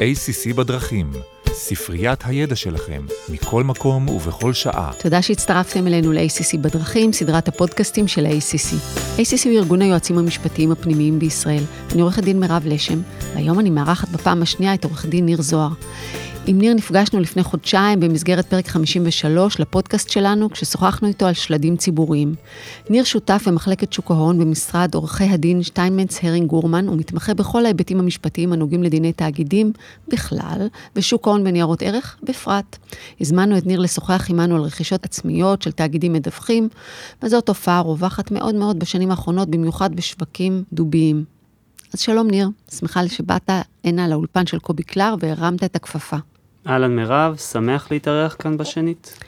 ACC בדרכים, ספריית הידע שלכם, מכל מקום ובכל שעה. תודה שהצטרפתם אלינו ל-ACC בדרכים, סדרת הפודקאסטים של ה-ACC. ACC הוא ארגון היועצים המשפטיים הפנימיים בישראל. אני עורכת דין מירב לשם, והיום אני מארחת בפעם השנייה את עורך דין ניר זוהר. עם ניר נפגשנו לפני חודשיים במסגרת פרק 53 לפודקאסט שלנו, כששוחחנו איתו על שלדים ציבוריים. ניר שותף במחלקת שוק ההון במשרד עורכי הדין שטיינמנץ הרינג גורמן, ומתמחה בכל ההיבטים המשפטיים הנוגעים לדיני תאגידים בכלל, ושוק ההון בניירות ערך בפרט. הזמנו את ניר לשוחח עמנו על רכישות עצמיות של תאגידים מדווחים, וזו תופעה רווחת מאוד מאוד בשנים האחרונות, במיוחד בשווקים דוביים. אז שלום ניר, שמחה שבאת הנה לאולפן של קובי קלר והרמת את הכפפה. אהלן מירב, שמח להתארח כאן בשנית.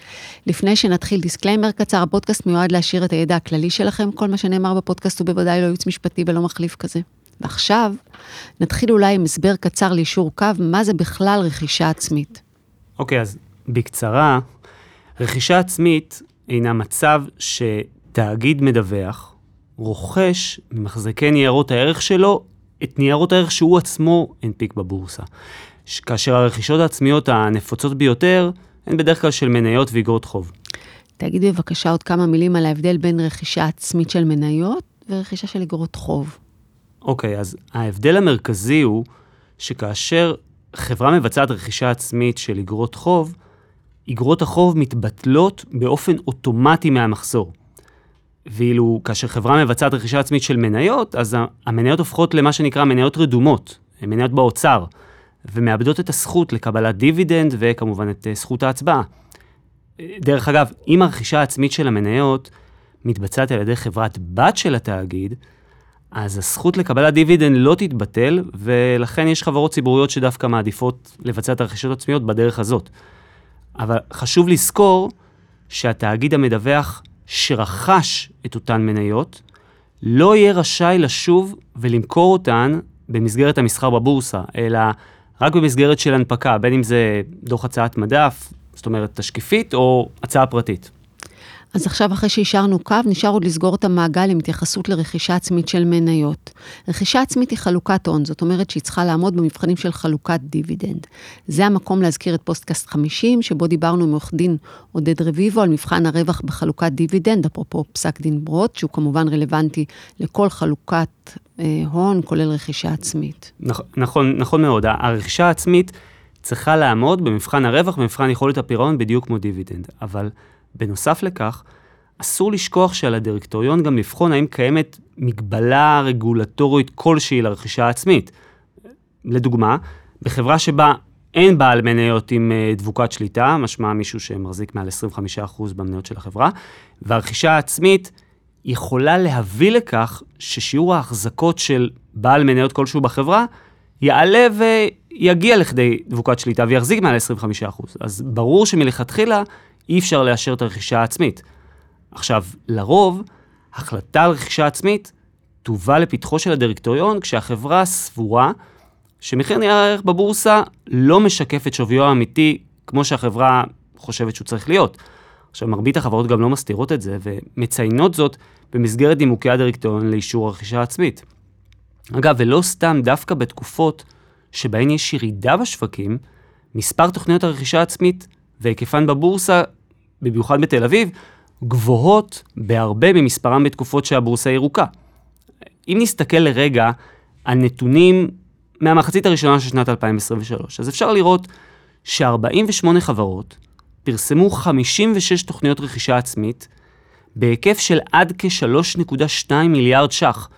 לפני שנתחיל disclaimer קצר, הפודקאסט מיועד להעשיר את הידע הכללי שלכם, כל מה שנאמר בפודקאסט הוא בוודאי לא ייעוץ משפטי ולא מחליף כזה. ועכשיו, נתחיל אולי עם הסבר קצר ליישור קו, מה זה בכלל רכישה עצמית. אוקיי, אז בקצרה, רכישה עצמית הינה מצב שתאגיד מדווח רוכש ממחזיקי ניירות הערך שלו את ניירות הערך שהוא עצמו הנפיק בבורסה. כאשר הרכישות העצמיות הנפוצות ביותר הן בדרך כלל של מניות ואיגרות חוב. תגיד בבקשה עוד כמה מילים על ההבדל בין רכישה עצמית של מניות ורכישה של איגרות חוב. אוקיי, אז ההבדל המרכזי הוא שכאשר חברה מבצעת רכישה עצמית של איגרות חוב, איגרות החוב מתבטלות באופן אוטומטי מהמחזור. ואילו כאשר חברה מבצעת רכישה עצמית של מניות, אז המניות הופכות למה שנקרא מניות רדומות, מניות באוצר. ומאבדות את הזכות לקבלת דיבידנד וכמובן את אה, זכות ההצבעה. דרך אגב, אם הרכישה העצמית של המניות מתבצעת על ידי חברת בת של התאגיד, אז הזכות לקבלת דיבידנד לא תתבטל, ולכן יש חברות ציבוריות שדווקא מעדיפות לבצע את הרכישות העצמיות בדרך הזאת. אבל חשוב לזכור שהתאגיד המדווח שרכש את אותן מניות, לא יהיה רשאי לשוב ולמכור אותן במסגרת המסחר בבורסה, אלא רק במסגרת של הנפקה, בין אם זה דוח הצעת מדף, זאת אומרת תשקיפית, או הצעה פרטית. אז עכשיו, אחרי שיישרנו קו, נשאר עוד לסגור את המעגל עם התייחסות לרכישה עצמית של מניות. רכישה עצמית היא חלוקת הון, זאת אומרת שהיא צריכה לעמוד במבחנים של חלוקת דיבידנד. זה המקום להזכיר את פודקאסט 50, שבו דיברנו עם עורך דין עודד רביבו על מבחן הרווח בחלוקת דיבידנד, אפרופו פסק דין ברוט, שהוא כמובן רלוונטי לכל חלוקת אה, הון, כולל רכישה עצמית. נכון, נכון, מאוד. הרכישה העצמית צריכה לעמוד במבחן הרווח, במבחן יכולת הפירעון, בדיוק כמו דיבידנד. אבל בנוסף לכך, אסור לשכוח שעל הדירקטוריון גם לבחון האם קיימת מגבלה רגולטורית כלשהי לרכישה העצמית. לדוגמה, בחברה שבה אין בעל מניות עם אה, דבוקת שליטה, משמע מישהו שמחזיק מעל 25% במניות של החברה, והרכישה העצמית יכולה להביא לכך ששיעור ההחזקות של בעל מניות כלשהו בחברה יעלה ויגיע לכדי דבוקת שליטה ויחזיק מעל 25%. אז ברור שמלכתחילה אי אפשר לאשר את הרכישה העצמית. עכשיו, לרוב, החלטה על רכישה עצמית תובא לפתחו של הדירקטוריון כשהחברה סבורה שמחיר נייר הערך בבורסה לא משקף את שוויו האמיתי כמו שהחברה חושבת שהוא צריך להיות. עכשיו, מרבית החברות גם לא מסתירות את זה ומציינות זאת במסגרת נימוקי הדירקטוריון לאישור הרכישה העצמית. אגב, ולא סתם דווקא בתקופות שבהן יש ירידה בשווקים, מספר תוכניות הרכישה העצמית והיקפן בבורסה, במיוחד בתל אביב, גבוהות בהרבה ממספרם בתקופות שהבורסה ירוקה. אם נסתכל לרגע על נתונים מהמחצית הראשונה של שנת 2023, אז אפשר לראות ש-48 חברות פרסמו 56 תוכניות רכישה עצמית בהיקף של עד כ-3.2 מיליארד ש"ח,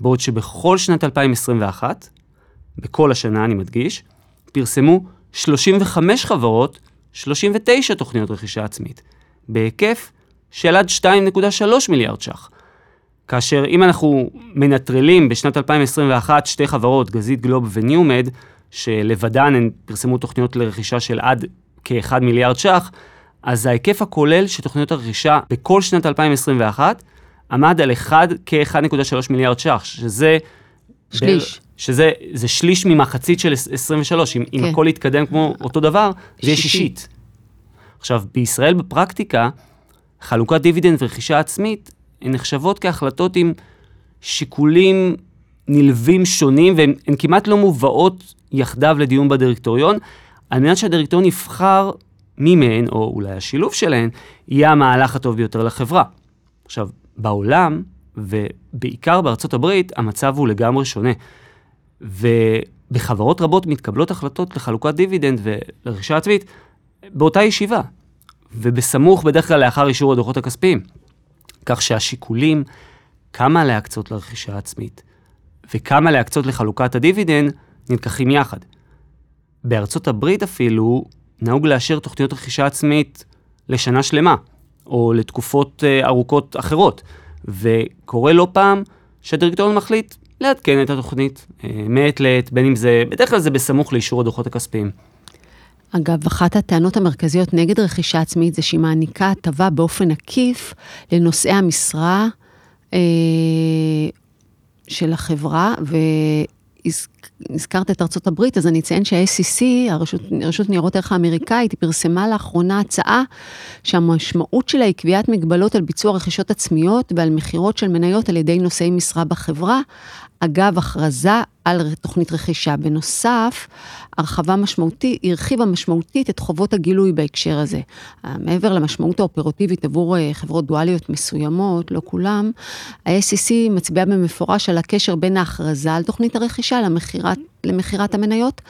בעוד שבכל שנת 2021, בכל השנה אני מדגיש, פרסמו 35 חברות 39 תוכניות רכישה עצמית, בהיקף של עד 2.3 מיליארד ש"ח. כאשר אם אנחנו מנטרלים בשנת 2021 שתי חברות, גזית גלוב וניומד, שלבדן הן פרסמו תוכניות לרכישה של עד כ-1 מיליארד ש"ח, אז ההיקף הכולל של תוכניות הרכישה בכל שנת 2021 עמד על 1 כ-1.3 מיליארד ש"ח, שזה... שליש. שזה זה שליש ממחצית של 23, אם, כן. אם הכל יתקדם כמו אותו דבר, זה יהיה שישית. עכשיו, בישראל בפרקטיקה, חלוקת דיבידנד ורכישה עצמית הן נחשבות כהחלטות עם שיקולים נלווים שונים, והן כמעט לא מובאות יחדיו לדיון בדירקטוריון, על מנת שהדירקטוריון יבחר מי מהן, או אולי השילוב שלהן, יהיה המהלך הטוב ביותר לחברה. עכשיו, בעולם, ובעיקר בארצות הברית, המצב הוא לגמרי שונה. ובחברות רבות מתקבלות החלטות לחלוקת דיבידנד ולרכישה עצמית באותה ישיבה, ובסמוך בדרך כלל לאחר אישור הדוחות הכספיים. כך שהשיקולים כמה להקצות לרכישה עצמית וכמה להקצות לחלוקת הדיבידנד נלקחים יחד. בארצות הברית אפילו נהוג לאשר תוכניות רכישה עצמית לשנה שלמה, או לתקופות uh, ארוכות אחרות, וקורה לא פעם שהדירקטוריון מחליט לעדכן את התוכנית uh, מעת לעת, בין אם זה, בדרך כלל זה בסמוך לאישור הדוחות הכספיים. אגב, אחת הטענות המרכזיות נגד רכישה עצמית זה שהיא מעניקה הטבה באופן עקיף לנושאי המשרה אה, של החברה, והזכרת את ארצות הברית, אז אני אציין שה-SEC, הרשות, הרשות ניירות ערך האמריקאית, היא פרסמה לאחרונה הצעה שהמשמעות שלה היא קביעת מגבלות על ביצוע רכישות עצמיות ועל מכירות של מניות על ידי נושאי משרה בחברה, אגב הכרזה על תוכנית רכישה. בנוסף, הרחבה משמעותית, הרחיבה משמעותית את חובות הגילוי בהקשר הזה. מעבר למשמעות האופרטיבית עבור אה, חברות דואליות מסוימות, לא כולם, ה-SEC מצביעה במפורש על הקשר בין ההכרזה על תוכנית הרכישה למכירת, למכירת המניות.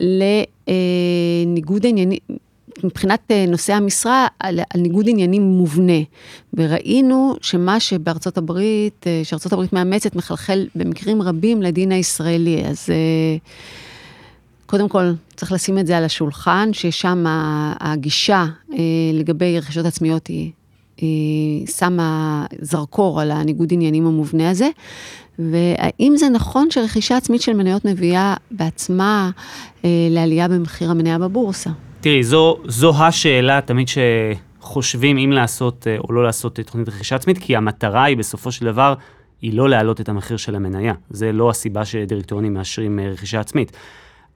לניגוד עניינים, מבחינת אה, נושאי המשרה, על, על ניגוד עניינים מובנה. וראינו שמה שבארצות הברית, אה, שארצות הברית מאמצת, מחלחל במקרים רבים לדין הישראלי. אז אה, קודם כל, צריך לשים את זה על השולחן, ששם הגישה לגבי רכישות עצמיות היא שמה זרקור על הניגוד עניינים המובנה הזה. והאם זה נכון שרכישה עצמית של מניות מביאה בעצמה לעלייה במחיר המניה בבורסה? תראי, זו, זו השאלה תמיד שחושבים אם לעשות אה, או לא לעשות תוכנית רכישה עצמית, כי המטרה היא בסופו של דבר, היא לא להעלות את המחיר של המניה. זה לא הסיבה שדירקטוריונים מאשרים אה, רכישה עצמית.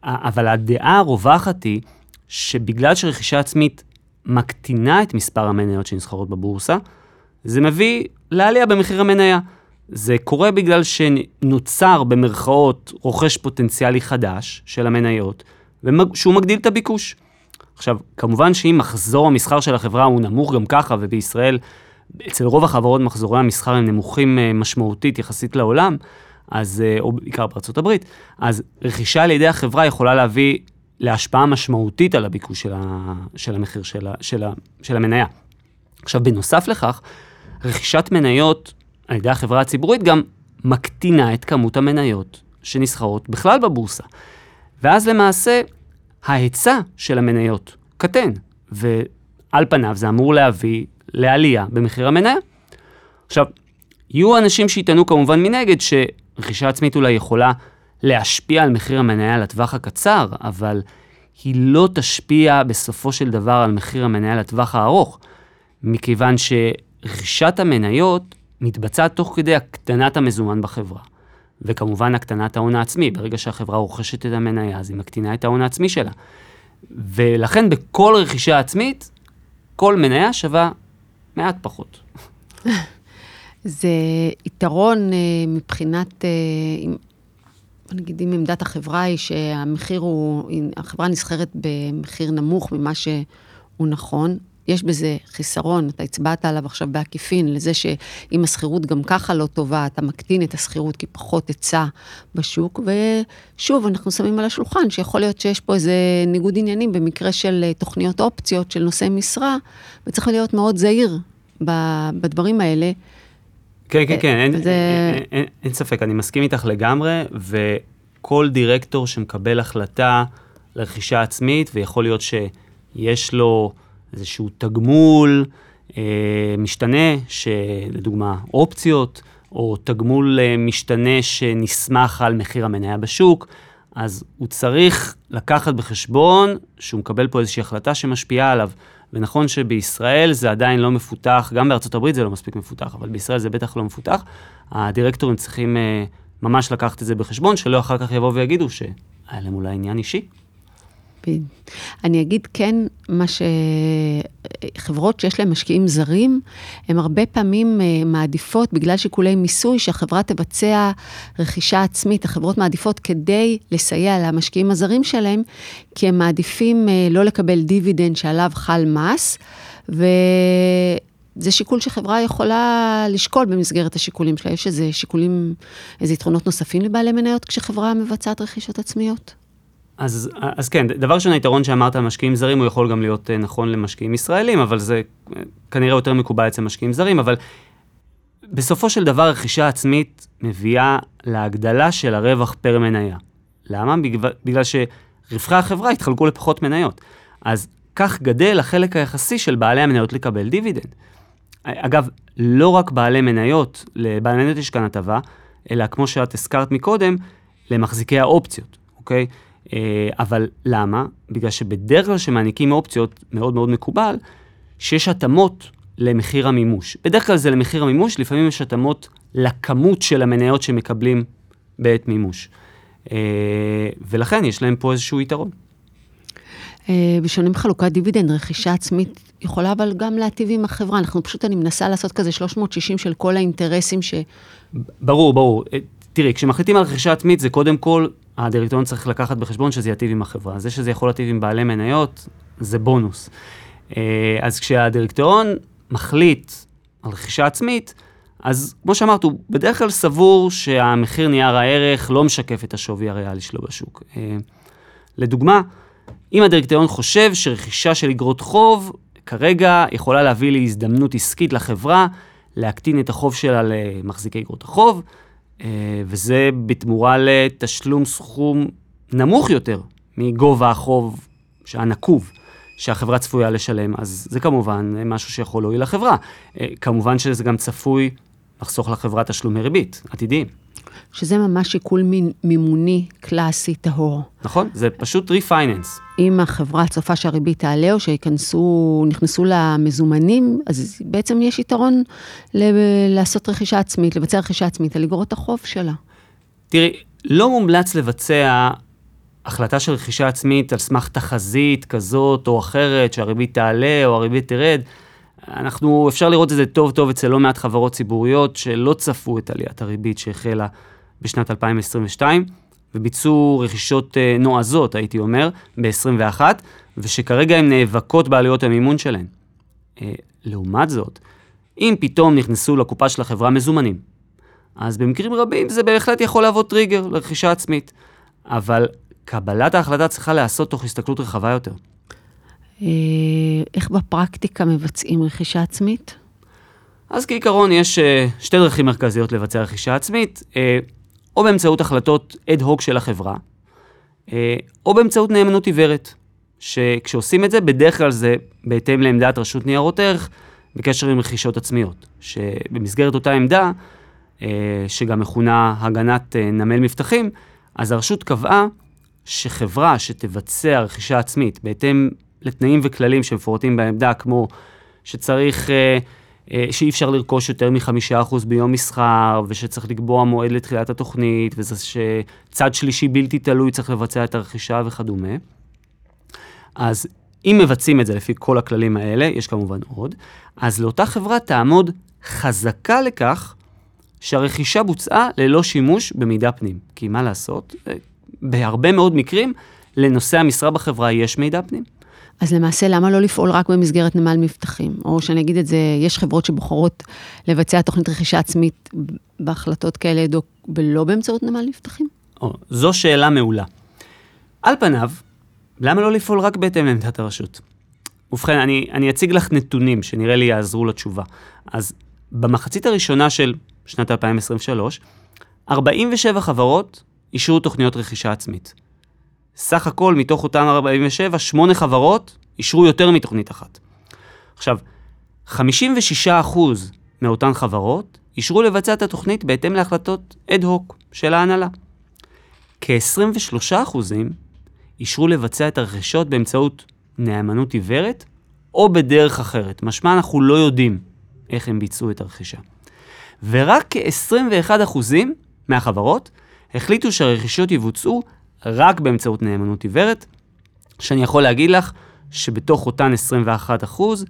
אבל הדעה הרווחת היא שבגלל שרכישה עצמית מקטינה את מספר המניות שנסחרות בבורסה, זה מביא לעלייה במחיר המניה. זה קורה בגלל שנוצר במרכאות רוכש פוטנציאלי חדש של המניות, שהוא מגדיל את הביקוש. עכשיו, כמובן שאם מחזור המסחר של החברה הוא נמוך גם ככה, ובישראל, אצל רוב החברות מחזורי המסחר הם נמוכים אה, משמעותית יחסית לעולם, אז, אה, או בעיקר הברית, אז רכישה על ידי החברה יכולה להביא להשפעה משמעותית על הביקוש של, ה, של המחיר של, ה, של, ה, של המניה. עכשיו, בנוסף לכך, רכישת מניות על ידי החברה הציבורית גם מקטינה את כמות המניות שנסחרות בכלל בבורסה. ואז למעשה ההיצע של המניות קטן, ועל פניו זה אמור להביא לעלייה במחיר המניה. עכשיו, יהיו אנשים שיטענו כמובן מנגד שרכישה עצמית אולי יכולה להשפיע על מחיר המניה לטווח הקצר, אבל היא לא תשפיע בסופו של דבר על מחיר המניה לטווח הארוך, מכיוון שרכישת המניות מתבצעת תוך כדי הקטנת המזומן בחברה. וכמובן הקטנת ההון העצמי, ברגע שהחברה רוכשת את המניה, אז היא מקטינה את ההון העצמי שלה. ולכן בכל רכישה עצמית, כל מניה שווה מעט פחות. זה יתרון אה, מבחינת, אה, נגיד, אם עמדת החברה היא שהמחיר הוא, החברה נסחרת במחיר נמוך ממה שהוא נכון, יש בזה חיסרון, אתה הצבעת עליו עכשיו בעקיפין, לזה שאם השכירות גם ככה לא טובה, אתה מקטין את השכירות כי פחות היצע בשוק, ושוב, אנחנו שמים על השולחן שיכול להיות שיש פה איזה ניגוד עניינים במקרה של אה, תוכניות אופציות של נושאי משרה, וצריך להיות מאוד זהיר בדברים האלה. כן, כן, כן, אין, זה... אין, אין, אין ספק, אני מסכים איתך לגמרי, וכל דירקטור שמקבל החלטה לרכישה עצמית, ויכול להיות שיש לו... איזשהו תגמול אה, משתנה, שלדוגמה אופציות, או תגמול אה, משתנה שנסמך על מחיר המניה בשוק, אז הוא צריך לקחת בחשבון שהוא מקבל פה איזושהי החלטה שמשפיעה עליו. ונכון שבישראל זה עדיין לא מפותח, גם בארצות הברית זה לא מספיק מפותח, אבל בישראל זה בטח לא מפותח. הדירקטורים צריכים אה, ממש לקחת את זה בחשבון, שלא אחר כך יבואו ויגידו שהיה להם אולי עניין אישי. אני אגיד כן, מה שחברות שיש להן משקיעים זרים, הן הרבה פעמים אה, מעדיפות, בגלל שיקולי מיסוי, שהחברה תבצע רכישה עצמית. החברות מעדיפות כדי לסייע למשקיעים הזרים שלהם, כי הם מעדיפים אה, לא לקבל דיבידנד שעליו חל מס, ו... זה שיקול שחברה יכולה לשקול במסגרת השיקולים שלה. יש איזה שיקולים, איזה יתרונות נוספים לבעלי מניות כשחברה מבצעת רכישות עצמיות? אז, אז כן, דבר ראשון, היתרון שאמרת על משקיעים זרים, הוא יכול גם להיות אה, נכון למשקיעים ישראלים, אבל זה אה, כנראה יותר מקובל אצל משקיעים זרים, אבל בסופו של דבר רכישה עצמית מביאה להגדלה של הרווח פר מניה. למה? בגלל, שרווחי החברה התחלקו לפחות מניות. אז כך גדל החלק היחסי של בעלי המניות לקבל דיבידנד. אגב, לא רק בעלי מניות, לבעלי מניות יש כאן הטבה, אלא כמו שאת הזכרת מקודם, למחזיקי האופציות, אוקיי? אה, אבל למה? בגלל שבדרך כלל שמעניקים אופציות, מאוד מאוד מקובל, שיש התאמות למחיר המימוש. בדרך כלל זה למחיר המימוש, לפעמים יש התאמות לכמות של המניות שמקבלים בעת מימוש. אה, ולכן יש להם פה איזשהו יתרון. אה, בשונה מחלוקת דיבידנד, רכישה עצמית יכולה אבל גם להטיב עם החברה. אנחנו פשוט, אני מנסה לעשות כזה 360 של כל האינטרסים ש... ברור, ברור. תראי, כשמחליטים על רכישה עצמית, זה קודם כל הדירקטוריון צריך לקחת בחשבון שזה יטיב עם החברה. זה שזה יכול להטיב עם בעלי מניות, זה בונוס. אה, אז כשהדירקטוריון מחליט על רכישה עצמית, אז כמו שאמרת, הוא בדרך כלל סבור שהמחיר נייר הערך לא משקף את השווי הריאלי שלו בשוק. אה, לדוגמה, אם הדירקטוריון חושב שרכישה של אגרות חוב כרגע יכולה להביא להזדמנות עסקית לחברה להקטין את החוב שלה למחזיקי אגרות החוב, וזה בתמורה לתשלום סכום נמוך יותר מגובה החוב הנקוב שהחברה צפויה לשלם, אז זה כמובן משהו שיכול להועיל לחברה. אה, כמובן שזה גם צפוי לחסוך לחברה תשלומי ריבית עתידיים. שזה ממש שיקול מימוני קלאסי טהור. נכון, זה פשוט ריפייננס. אם החברה צופה שהריבית תעלה או שייכנסו, נכנסו למזומנים, אז בעצם יש יתרון ל- לעשות רכישה עצמית, לבצע רכישה עצמית על אגרות החוב שלה. תראי, לא מומלץ לבצע החלטה של רכישה עצמית על סמך תחזית כזאת או אחרת, שהריבית תעלה או הריבית תרד. אנחנו, אפשר לראות את זה טוב טוב אצל לא מעט חברות ציבוריות שלא צפו את עליית הריבית שהחלה בשנת 2022, וביצעו רכישות אה, נועזות, הייתי אומר, ב-21, ושכרגע הן נאבקות בעלויות המימון שלהן. אה, לעומת זאת, אם פתאום נכנסו לקופה של החברה מזומנים, אז במקרים רבים זה בהחלט יכול להוות טריגר לרכישה עצמית, אבל קבלת ההחלטה צריכה להיעשות תוך הסתכלות רחבה יותר. אה, איך בפרקטיקה מבצעים רכישה עצמית? אז כעיקרון יש שתי דרכים מרכזיות לבצע רכישה עצמית. או באמצעות החלטות אד הוק של החברה, אה, או באמצעות נאמנות עיוורת, שכשעושים את זה, בדרך כלל זה בהתאם לעמדת רשות ניירות ערך בקשר עם רכישות עצמיות, שבמסגרת אותה עמדה, אה, שגם מכונה הגנת אה, נמל מבטחים, אז הרשות קבעה שחברה שתבצע רכישה עצמית בהתאם לתנאים וכללים שמפורטים בעמדה, כמו שצריך אה, שאי אפשר לרכוש יותר מחמישה אחוז ביום מסחר, ושצריך לקבוע מועד לתחילת התוכנית, וזה שצד שלישי בלתי תלוי צריך לבצע את הרכישה וכדומה. אז אם מבצעים את זה לפי כל הכללים האלה, יש כמובן עוד, אז לאותה חברה תעמוד חזקה לכך שהרכישה בוצעה ללא שימוש במידע פנים. כי מה לעשות? אה, בהרבה מאוד מקרים לנושא המשרה בחברה יש מידע פנים. אז למעשה, למה לא לפעול רק במסגרת נמל מבטחים? או שאני אגיד את זה, יש חברות שבוחרות לבצע תוכנית רכישה עצמית בהחלטות כאלה ולא באמצעות נמל מבטחים? או, זו שאלה מעולה. על פניו, למה לא לפעול רק בהתאם לעמדת הרשות? ובכן, אני, אני אציג לך נתונים שנראה לי יעזרו לתשובה. אז במחצית הראשונה של שנת 2023, 47 חברות אישרו תוכניות רכישה עצמית. סך הכל מתוך אותם 47, שמונה חברות אישרו יותר מתוכנית אחת. עכשיו, 56% מאותן חברות אישרו לבצע את התוכנית בהתאם להחלטות אד הוק של ההנהלה. כ-23% אישרו לבצע את הרכישות באמצעות נאמנות עיוורת או בדרך אחרת. משמע אנחנו לא יודעים איך הם ביצעו את הרכישה. ורק כ-21% מהחברות החליטו שהרכישות יבוצעו רק באמצעות נאמנות עיוורת, שאני יכול להגיד לך שבתוך אותן 21 אחוז,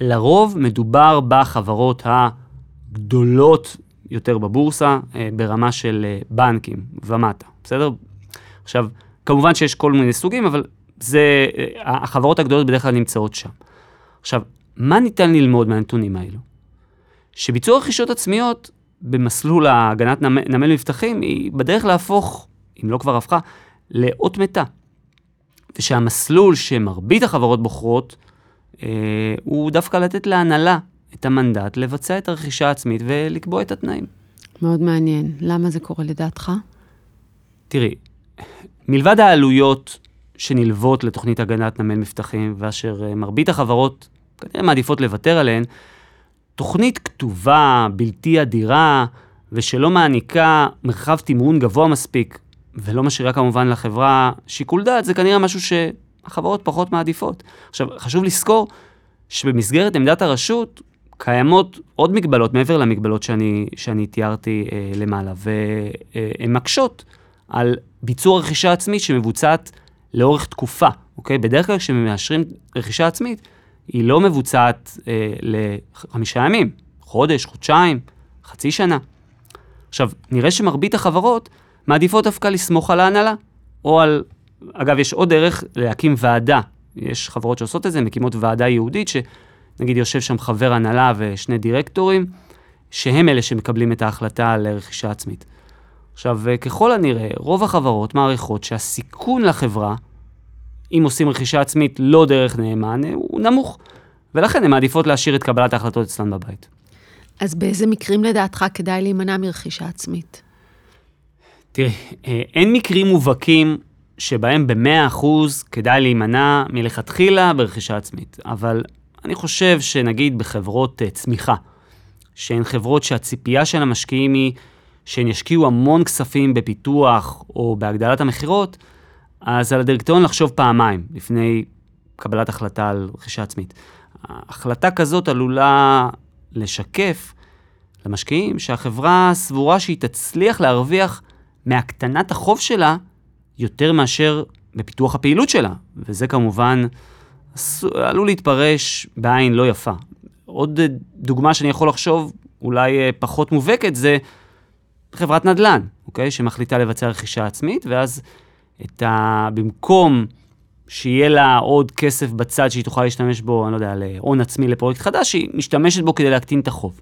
לרוב מדובר בחברות הגדולות יותר בבורסה, אה, ברמה של אה, בנקים ומטה, בסדר? עכשיו, כמובן שיש כל מיני סוגים, אבל זה, אה, החברות הגדולות בדרך כלל נמצאות שם. עכשיו, מה ניתן ללמוד מהנתונים האלו? שביצוע רכישות עצמיות במסלול ההגנת נמל מבטחים היא בדרך להפוך, אם לא כבר הפכה, לאות מתה. ושהמסלול שמרבית החברות בוחרות אה, הוא דווקא לתת להנהלה את המנדט לבצע את הרכישה העצמית ולקבוע את התנאים. מאוד מעניין. למה זה קורה לדעתך? תראי, מלבד העלויות שנלוות לתוכנית הגנת נמל מבטחים, ואשר אה, מרבית החברות כנראה מעדיפות לוותר עליהן, תוכנית כתובה, בלתי אדירה, ושלא מעניקה מרחב תמרון גבוה מספיק, ולא משאירה כמובן לחברה שיקול דעת, זה כנראה משהו שהחברות פחות מעדיפות. עכשיו, חשוב לזכור שבמסגרת עמדת הרשות קיימות עוד מגבלות מעבר למגבלות שאני, שאני תיארתי אה, למעלה, והן מקשות על ביצוע רכישה עצמית שמבוצעת לאורך תקופה, אוקיי? בדרך כלל כשמאשרים רכישה עצמית, היא לא מבוצעת אה, לחמישה ימים, חודש, חודשיים, חצי שנה. עכשיו, נראה שמרבית החברות מעדיפות דווקא לסמוך על ההנהלה, או על, אגב, יש עוד דרך להקים ועדה. יש חברות שעושות את זה, מקימות ועדה ייעודית, שנגיד יושב שם חבר הנהלה ושני דירקטורים, שהם אלה שמקבלים את ההחלטה על רכישה עצמית. עכשיו, ככל הנראה, רוב החברות מעריכות שהסיכון לחברה, אם עושים רכישה עצמית לא דרך נאמן, הוא נמוך, ולכן הן מעדיפות להשאיר את קבלת ההחלטות אצלן בבית. אז באיזה מקרים לדעתך כדאי להימנע מרכישה עצמית? תראי, אה, אין מקרים מובהקים שבהם ב-100% כדאי להימנע מלכתחילה ברכישה עצמית, אבל אני חושב שנגיד בחברות uh, צמיחה, שהן חברות שהציפייה של המשקיעים היא שהן ישקיעו המון כספים בפיתוח או בהגדלת המכירות, אז על הדירקטוריון לחשוב פעמיים לפני קבלת החלטה על רכישה עצמית. החלטה כזאת עלולה לשקף למשקיעים שהחברה סבורה שהיא תצליח להרוויח מהקטנת החוב שלה יותר מאשר בפיתוח הפעילות שלה, וזה כמובן עלול להתפרש בעין לא יפה. עוד דוגמה שאני יכול לחשוב, אולי אה, פחות מובהקת, זה חברת נדל"ן, אוקיי? שמחליטה לבצע רכישה עצמית, ואז את ה... במקום שיהיה לה עוד כסף בצד שהיא תוכל להשתמש בו, אני לא יודע, להון עצמי לפרויקט חדש, היא משתמשת בו כדי להקטין את החוב.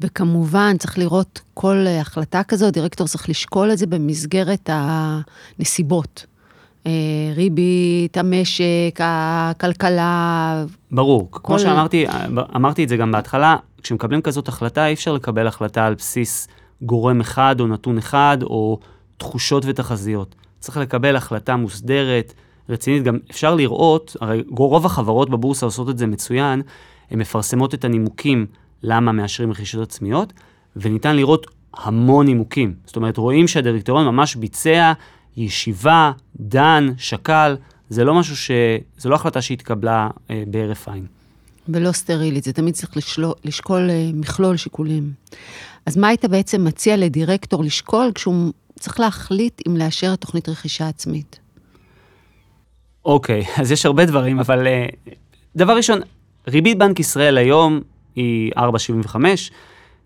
וכמובן, צריך לראות כל החלטה כזו, דירקטור צריך לשקול את זה במסגרת הנסיבות. אה, ריבית, המשק, הכלכלה. ברור, כל... כמו שאמרתי, אמרתי את זה גם בהתחלה, כשמקבלים כזאת החלטה, אי אפשר לקבל החלטה על בסיס גורם אחד או נתון אחד, או תחושות ותחזיות. צריך לקבל החלטה מוסדרת, רצינית. גם אפשר לראות, הרי רוב החברות בבורסה עושות את זה מצוין, הן מפרסמות את הנימוקים למה מאשרים רכישות עצמיות, וניתן לראות המון נימוקים. זאת אומרת, רואים שהדירקטוריון ממש ביצע ישיבה, דן, שקל, זה לא משהו ש... זו לא החלטה שהתקבלה אה, בהרף עין. ולא סטרילית, זה תמיד צריך לשלול, לשקול אה, מכלול שיקולים. אז מה היית בעצם מציע לדירקטור לשקול כשהוא צריך להחליט אם לאשר תוכנית רכישה עצמית? אוקיי, אז יש הרבה דברים, אבל uh, דבר ראשון, ריבית בנק ישראל היום היא 4.75,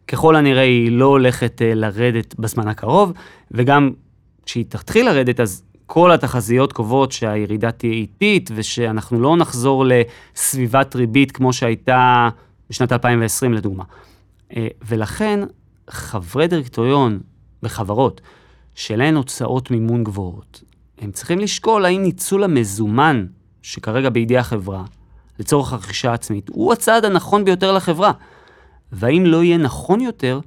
ככל הנראה היא לא הולכת uh, לרדת בזמן הקרוב, וגם כשהיא תתחיל לרדת, אז כל התחזיות קובעות שהירידה תהיה איטית, ושאנחנו לא נחזור לסביבת ריבית כמו שהייתה בשנת 2020 לדוגמה. Uh, ולכן חברי דירקטוריון בחברות שלהן הוצאות מימון גבוהות, הם צריכים לשקול האם ניצול המזומן שכרגע בידי החברה לצורך הרכישה העצמית, הוא הצעד הנכון ביותר לחברה. והאם לא יהיה נכון יותר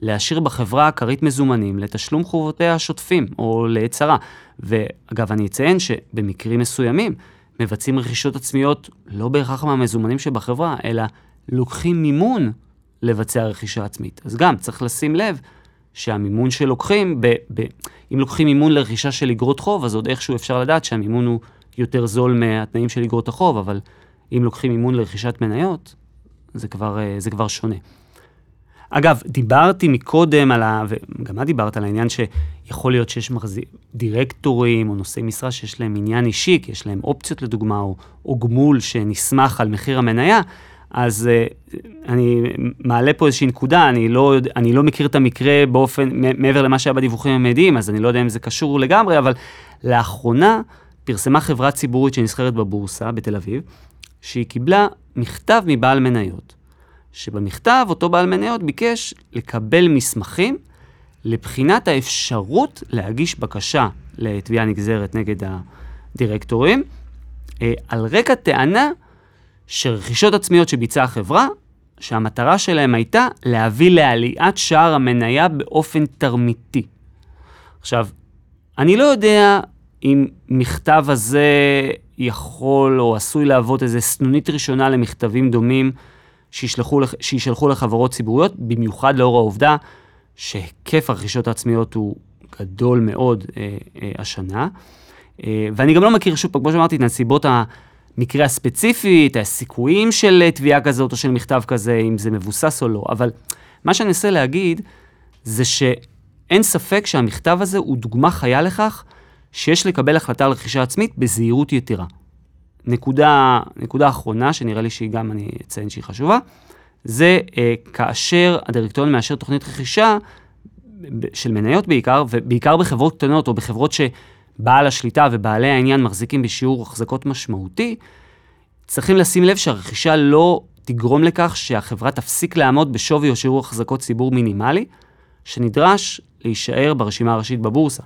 להשאיר בחברה כרית מזומנים לתשלום חובותיה השוטפים או להצהרה. ואגב, אני אציין שבמקרים מסוימים מבצעים רכישות עצמיות לא בהכרח מהמזומנים שבחברה, אלא לוקחים מימון לבצע רכישה עצמית. אז גם צריך לשים לב שהמימון שלוקחים, ב, ב, אם לוקחים מימון לרכישה של אגרות חוב, אז עוד איכשהו אפשר לדעת שהמימון הוא יותר זול מהתנאים של אגרות החוב, אבל אם לוקחים מימון לרכישת מניות, זה כבר, אה, זה כבר שונה. אגב, דיברתי מקודם על ה... וגם את דיברת על העניין שיכול להיות שיש מחזיק, דירקטורים או נושאי משרה שיש להם עניין אישי, כי יש להם אופציות לדוגמה, או, או גמול שנסמך על מחיר המניה, אז uh, אני מעלה פה איזושהי נקודה, אני לא, אני לא מכיר את המקרה באופן, מעבר למה שהיה בדיווחים המיידיים, אז אני לא יודע אם זה קשור לגמרי, אבל לאחרונה פרסמה חברה ציבורית שנסחרת בבורסה בתל אביב, שהיא קיבלה מכתב מבעל מניות, שבמכתב אותו בעל מניות ביקש לקבל מסמכים לבחינת האפשרות להגיש בקשה לתביעה נגזרת נגד הדירקטורים, אה, על רקע טענה שרכישות עצמיות שביצעה החברה, שהמטרה שלהם הייתה להביא לעליית שער המניה באופן תרמיתי. עכשיו, אני לא יודע אם מכתב הזה יכול או עשוי להוות איזו סנונית ראשונה למכתבים דומים שישלחו, שישלחו לחברות ציבוריות, במיוחד לאור העובדה שהיקף הרכישות העצמיות הוא גדול מאוד אה, אה, השנה. אה, ואני גם לא מכיר, שוב, כמו שאמרתי, את נסיבות המקרה הספציפי, את הסיכויים של אה, תביעה כזאת או של מכתב כזה, אם זה מבוסס או לא, אבל מה שאני אנסה להגיד זה שאין ספק שהמכתב הזה הוא דוגמה חיה לכך שיש לקבל החלטה על רכישה עצמית בזהירות יתרה. נקודה, נקודה אחרונה, שנראה לי שהיא גם, אני אציין שהיא חשובה, זה אה, כאשר הדירקטוריון מאשר תוכנית רכישה של מניות בעיקר, ובעיקר בחברות קטנות או בחברות שבעל השליטה ובעלי העניין מחזיקים בשיעור החזקות משמעותי, צריכים לשים לב שהרכישה לא תגרום לכך שהחברה תפסיק לעמוד בשווי או שיעור החזקות ציבור מינימלי, שנדרש להישאר ברשימה הראשית בבורסה.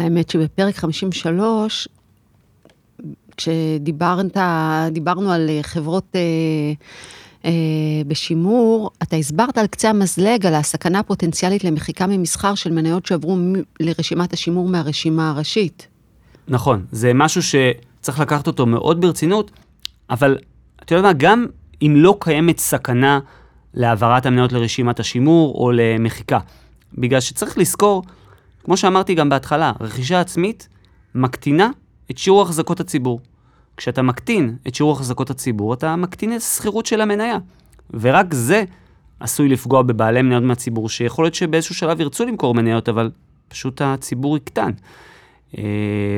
האמת שבפרק 53, כשדיברנו על חברות אה, אה, בשימור, אתה הסברת על קצה המזלג על הסכנה הפוטנציאלית למחיקה ממסחר של מניות שעברו לרשימת השימור מהרשימה הראשית. נכון, זה משהו שצריך לקחת אותו מאוד ברצינות, אבל אתה יודע מה, גם אם לא קיימת סכנה להעברת המניות לרשימת השימור או למחיקה, בגלל שצריך לזכור, כמו שאמרתי גם בהתחלה, רכישה עצמית מקטינה את שיעור החזקות הציבור. כשאתה מקטין את שיעור החזקות הציבור, אתה מקטין את השכירות של המניה. ורק זה עשוי לפגוע בבעלי מניות מהציבור, שיכול להיות שבאיזשהו שלב ירצו למכור מניות, אבל פשוט הציבור יקטן. אה,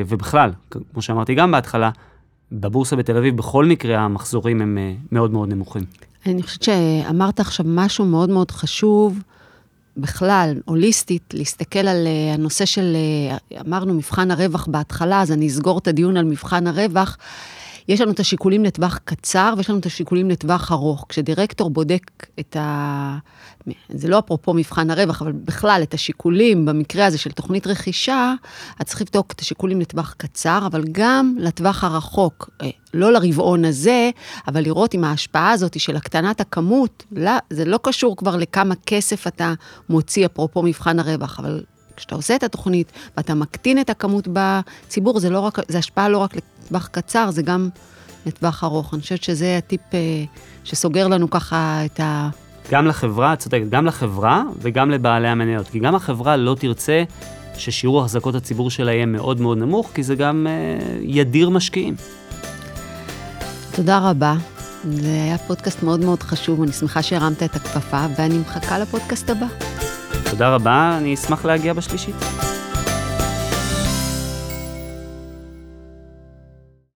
ובכלל, כמו שאמרתי גם בהתחלה, בבורסה בתל אביב בכל מקרה המחזורים הם אה, מאוד מאוד נמוכים. אני חושבת שאמרת עכשיו משהו מאוד מאוד חשוב. בכלל, הוליסטית, להסתכל על uh, הנושא של, uh, אמרנו, מבחן הרווח בהתחלה, אז אני אסגור את הדיון על מבחן הרווח. יש לנו את השיקולים לטווח קצר ויש לנו את השיקולים לטווח ארוך. כשדירקטור בודק את ה... זה לא אפרופו מבחן הרווח, אבל בכלל, את השיקולים במקרה הזה של תוכנית רכישה, את צריך לבדוק את השיקולים לטווח קצר, אבל גם לטווח הרחוק. אה, לא לרבעון הזה, אבל לראות אם ההשפעה הזאת של הקטנת הכמות, לא, זה לא קשור כבר לכמה כסף אתה מוציא, אפרופו מבחן הרווח, אבל כשאתה עושה את התוכנית ואתה מקטין את הכמות בציבור, זה, לא רק, זה השפעה לא רק לטווח קצר, זה גם לטווח ארוך. אני חושבת שזה הטיפ אה, שסוגר לנו ככה את ה... גם לחברה, צודקת, גם לחברה וגם לבעלי המניות. כי גם החברה לא תרצה ששיעור החזקות הציבור שלה יהיה מאוד מאוד נמוך, כי זה גם אה, ידיר משקיעים. תודה רבה. זה היה פודקאסט מאוד מאוד חשוב, אני שמחה שהרמת את הכפפה, ואני מחכה לפודקאסט הבא. תודה רבה, אני אשמח להגיע בשלישית.